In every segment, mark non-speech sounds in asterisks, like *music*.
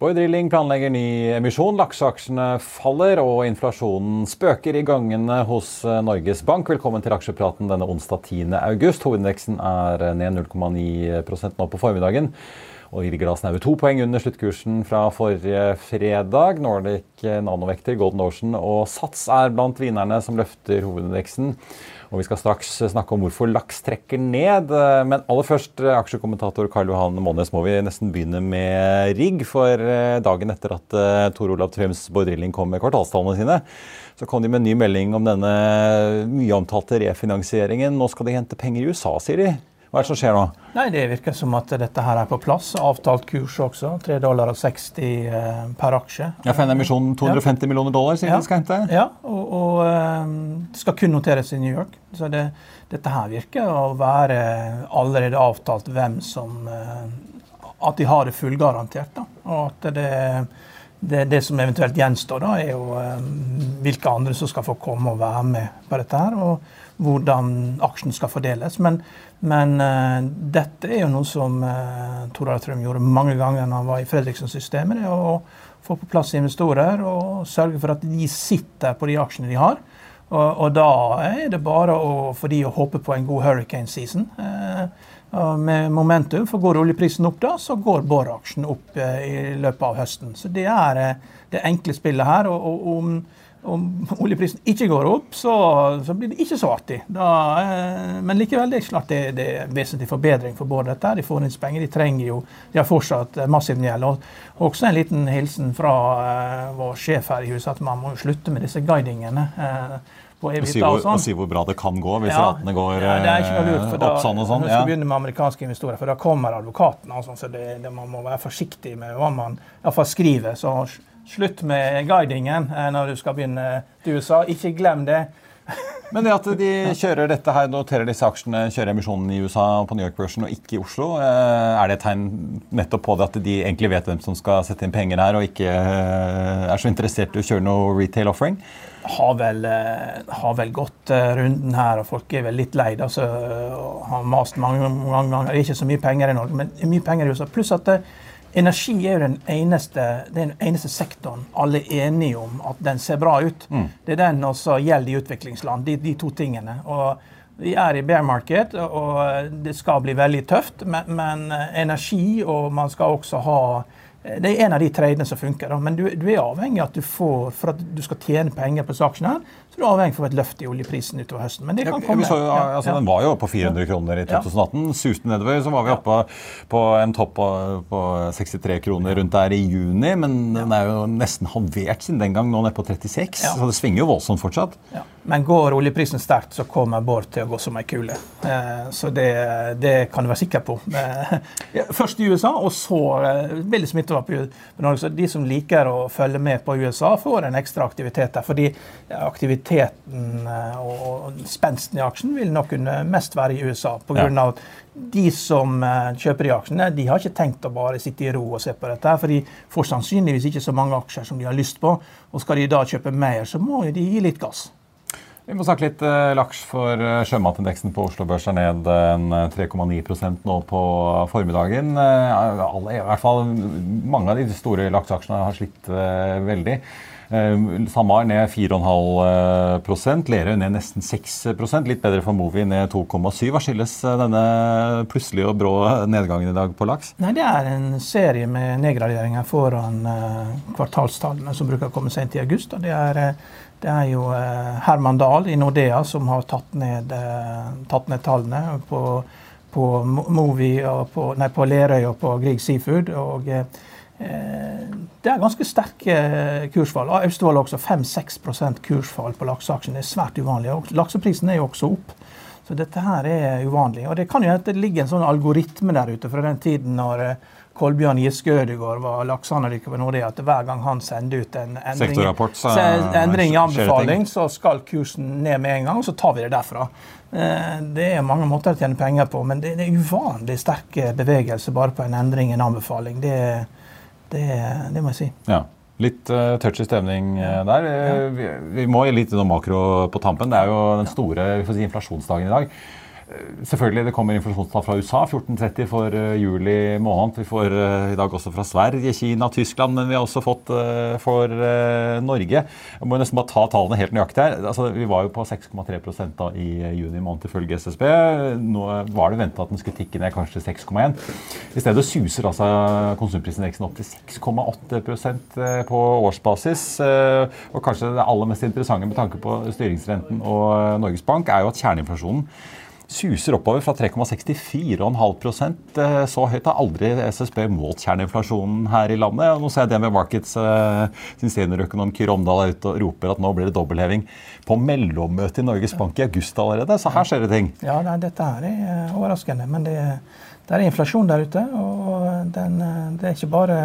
Boy Drilling planlegger ny emisjon. Lakseaksjene faller, og inflasjonen spøker i gangene hos eh, Norges Bank. Velkommen til aksjepraten denne onsdag 10. august. Hovedindeksen er ned 0,9% nå på formiddagen. Og da snaue to poeng under sluttkursen fra forrige fredag. Nordic Nanovekter, Golden Ocean og Sats er blant vinnerne som løfter hovedindeksen. Og Vi skal straks snakke om hvorfor laks trekker ned. Men aller først, aksjekommentator Karl Johan Månes, må vi nesten begynne med rigg. For dagen etter at Tor Olav Trøms Bård kom med kvartalstallene sine, så kom de med en ny melding om denne mye omtalte refinansieringen. Nå skal de hente penger i USA, sier de. Hva er det som skjer nå? Nei, Det virker som at dette her er på plass. Avtalt kurs også. 3 dollar og 60 eh, per aksje. Ja, For en emisjon 250 ja. millioner dollar, sier ja. skal hente? Ja, og, og det skal kun noteres i New York. Så det, dette her virker å være allerede avtalt hvem som uh, At de har det fullgarantert. da, og at det det, det, som eventuelt gjenstår, da, er jo eh, hvilke andre som skal få komme og være med på dette. her, Og hvordan aksjen skal fordeles. Men, men eh, dette er jo noe som eh, Tor Arne Trøm gjorde mange ganger når han var i Fredriksen-systemet. Å få på plass investorer og sørge for at de sitter på de aksjene de har. Og, og da er det bare å, for de å håpe på en god hurricane season. Uh, med momentum. For går oljeprisen opp da, så går Borr-aksjen opp eh, i løpet av høsten. Så det er eh, det enkle spillet her. og, om, om oljeprisen ikke går opp, så, så, blir det ikke så artig. Da, eh, men likevel, det er klart det, det er vesentlig forbedring for Bård. dette. De får inn penger, de trenger jo De har fortsatt massiv gjeld. Og også en liten hilsen fra eh, vår sjef her i huset at man må slutte med disse guidingene. Eh, på evig si hvor, og si hvor bra det kan gå hvis ja, ratene går ja, det er ikke noe lurt, for da, opp sånn og sånn. Ja. begynne med amerikanske investorer, for da kommer advokaten. Altså, så det, det, man må være forsiktig med hva man iallfall skriver. Så slutt med guidingen eh, når du skal begynne til USA. Ikke glem det. *laughs* Men det at de kjører dette her, noterer disse aksjene, kjører emisjonen i USA på New York Børsen og ikke i Oslo, eh, er det et tegn nettopp på det at de egentlig vet hvem som skal sette inn penger her, og ikke eh, er så interessert i å kjøre noe retail offering? har vel, eh, har vel gått eh, runden her, og folk er vel litt lei. Altså, har mast mange, mange ganger. Det er ikke så mye penger i Norge, men mye penger i USA. Pluss at det, eh, energi er jo den eneste, den eneste, sektoren alle er enige om at den ser bra ut. Mm. Det er den som gjelder i utviklingsland, de, de, to tingene. Og vi er i bear market, og det skal bli veldig tøft, men, men energi, og man skal også ha det er en av de tradene som funker. Men du, du, er avhengig av at du får, for at du skal tjene penger på disse her, så det er avhengig av et løft i oljeprisen utover høsten. Men det kan komme. Så, altså, Den var jo på 400 kroner i 2018. Ja. Suste nedover. Så var vi oppe på en topp på, på 63 kroner rundt der i juni. Men den er jo nesten halvert siden den gang, nå nede på 36. Så det svinger jo voldsomt fortsatt. Ja. Men går oljeprisen sterkt, så kommer Bård til å gå som ei kule. Eh, så det, det, kan du være sikker på. Eh, først i USA, og så eh, vil det smitte over på Norge. Så de som liker å følge med på USA, får en ekstra aktivitet der. Fordi aktiviteten og spensten i aksjen vil nok kunne mest være i USA. På grunn av at de som kjøper de aksjene, de har ikke tenkt å bare sitte i ro og se på dette. For de får sannsynligvis ikke så mange aksjer som de har lyst på. Og skal de da kjøpe mer, så må de gi litt gass. Vi må snakke litt uh, laks, for sjømatindeksen på Oslo Børs er ned uh, 3,9% nå på formiddagen. Alle, i hvert fall Mange av de store lakseaksjene har slitt veldig. SalMar ned 4,5% Lerøy ned nesten 6% Litt bedre for Movi ned 2,7 Hva skyldes denne plutselige og brå nedgangen i dag på laks? Nei, Det er en serie med nedgraderinger foran kvartalstallene som bruker å komme sent i august. og det er det er jo eh, Herman Dahl i Nordea som har tatt ned, eh, tatt ned tallene på, på Movi på, nei, på Lerøy og på Grieg Seafood. og eh, det er ganske sterke kursfall. Austevoll også 5-6% kursfall på lakseaksjen. Det er svært uvanlig. Lakseprisen er jo også opp. Så dette her er uvanlig. Og det kan jo hende det ligger en sånn algoritme der ute fra den tiden når eh, Kolbjørn Giske Ødegaard var lakseanalytiker ved Nordea, at hver gang han sender ut en endring, så, endring i anbefaling, så skal kursen ned med en gang, og så tar vi det derfra. Eh, det er mange måter å tjene penger på, men det er uvanlig sterke bevegelser bare på en endring i en anbefaling. Det, det, det må jeg si. Ja. Litt uh, touchy stemning uh, der. Ja. vi, vi, må litt innom makro på tampen. Det er jo den store si, inflasjonsdagen i dag. Selvfølgelig, Det kommer informasjonstall fra USA, 14,30 for uh, juli måned. Vi får uh, i dag også fra Sverige, Kina, Tyskland, men vi har også fått uh, for Norge. Jeg må nesten bare ta tallene helt nøyaktig her. Altså, vi var jo på 6,3% i juni måned ifølge SSB. Nå var det venta at den skulle tikke ned kanskje 6,1. I stedet suser altså konsumprisindeksen opp til 6,8% på årsbasis. Og kanskje det aller mest interessante med tanke på styringsrenten og Norges Bank er jo at kjerneinflasjonen suser oppover fra 3,64,5 eh, Så høyt har aldri SSB målt kjerneinflasjonen her i landet. og Nå ser jeg det med Markets uh, sin seniorøkonom Kyr Omdal er ute og roper at nå blir det dobbeltheving på mellommøtet i Norges Bank i august allerede. Så her skjer det ting. Ja, nei, dette her er eh, overraskende. Men det, det er inflasjon der ute. Og den, det er ikke bare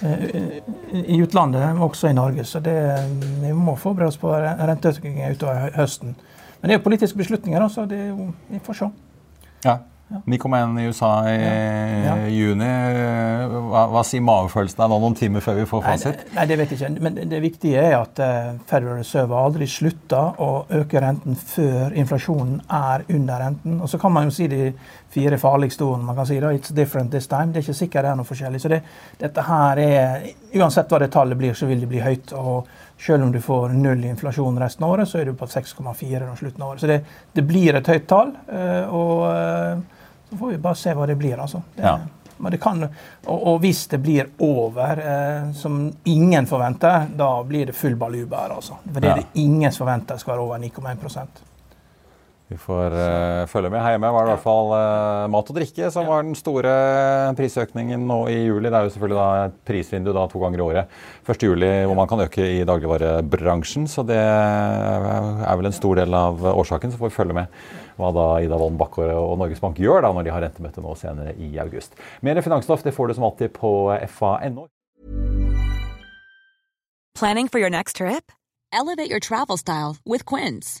i utlandet, men også i Norge. Så det, vi må forberede oss på renteøkninger utover høsten. Men det er jo politiske beslutninger, så det er jo, vi får se. Ja. 9,1 i USA i ja. Ja. juni. Hva, hva, sier magefølelsen nå noen timer før vi får fasit? Nei, nei, det vet jeg ikke. Men det viktige er at uh, Federal Reserve aldri slutter å øke renten før inflasjonen er under renten. Og så kan man jo si de fire farligste ordene. Man kan si da, it's different this time. Det er ikke sikkert det er noe forskjellig. Så det, dette her er Uansett hva det tallet blir, så vil det bli høyt. og selv om du får null inflasjon resten av året, så er du på 6,4 når slutten av året. Så det, det, blir et høyt tall. Eh, og eh, så får vi bare se hva det blir. altså. Det, ja. Men det kan, og, og, hvis det blir over, eh, som ingen forventer, da blir det full baluba Altså. For det er det ingen forventer skal være over 9,1 vi får uh, følge med. Her hjemme var det i hvert fall uh, mat og drikke som var den store prisøkningen nå i juli. Det er jo selvfølgelig da et prisvindu da, to ganger i året. 1. juli hvor man kan øke i dagligvarebransjen. Så det er vel en stor del av årsaken. Så får vi følge med hva da Ida Wolden Bakkåre og Norges Bank gjør da når de har rentemøte nå senere i august. Mer finansstoff det får du som alltid på fa.no. Planning for your next trip? Elevate your travel style with Quince.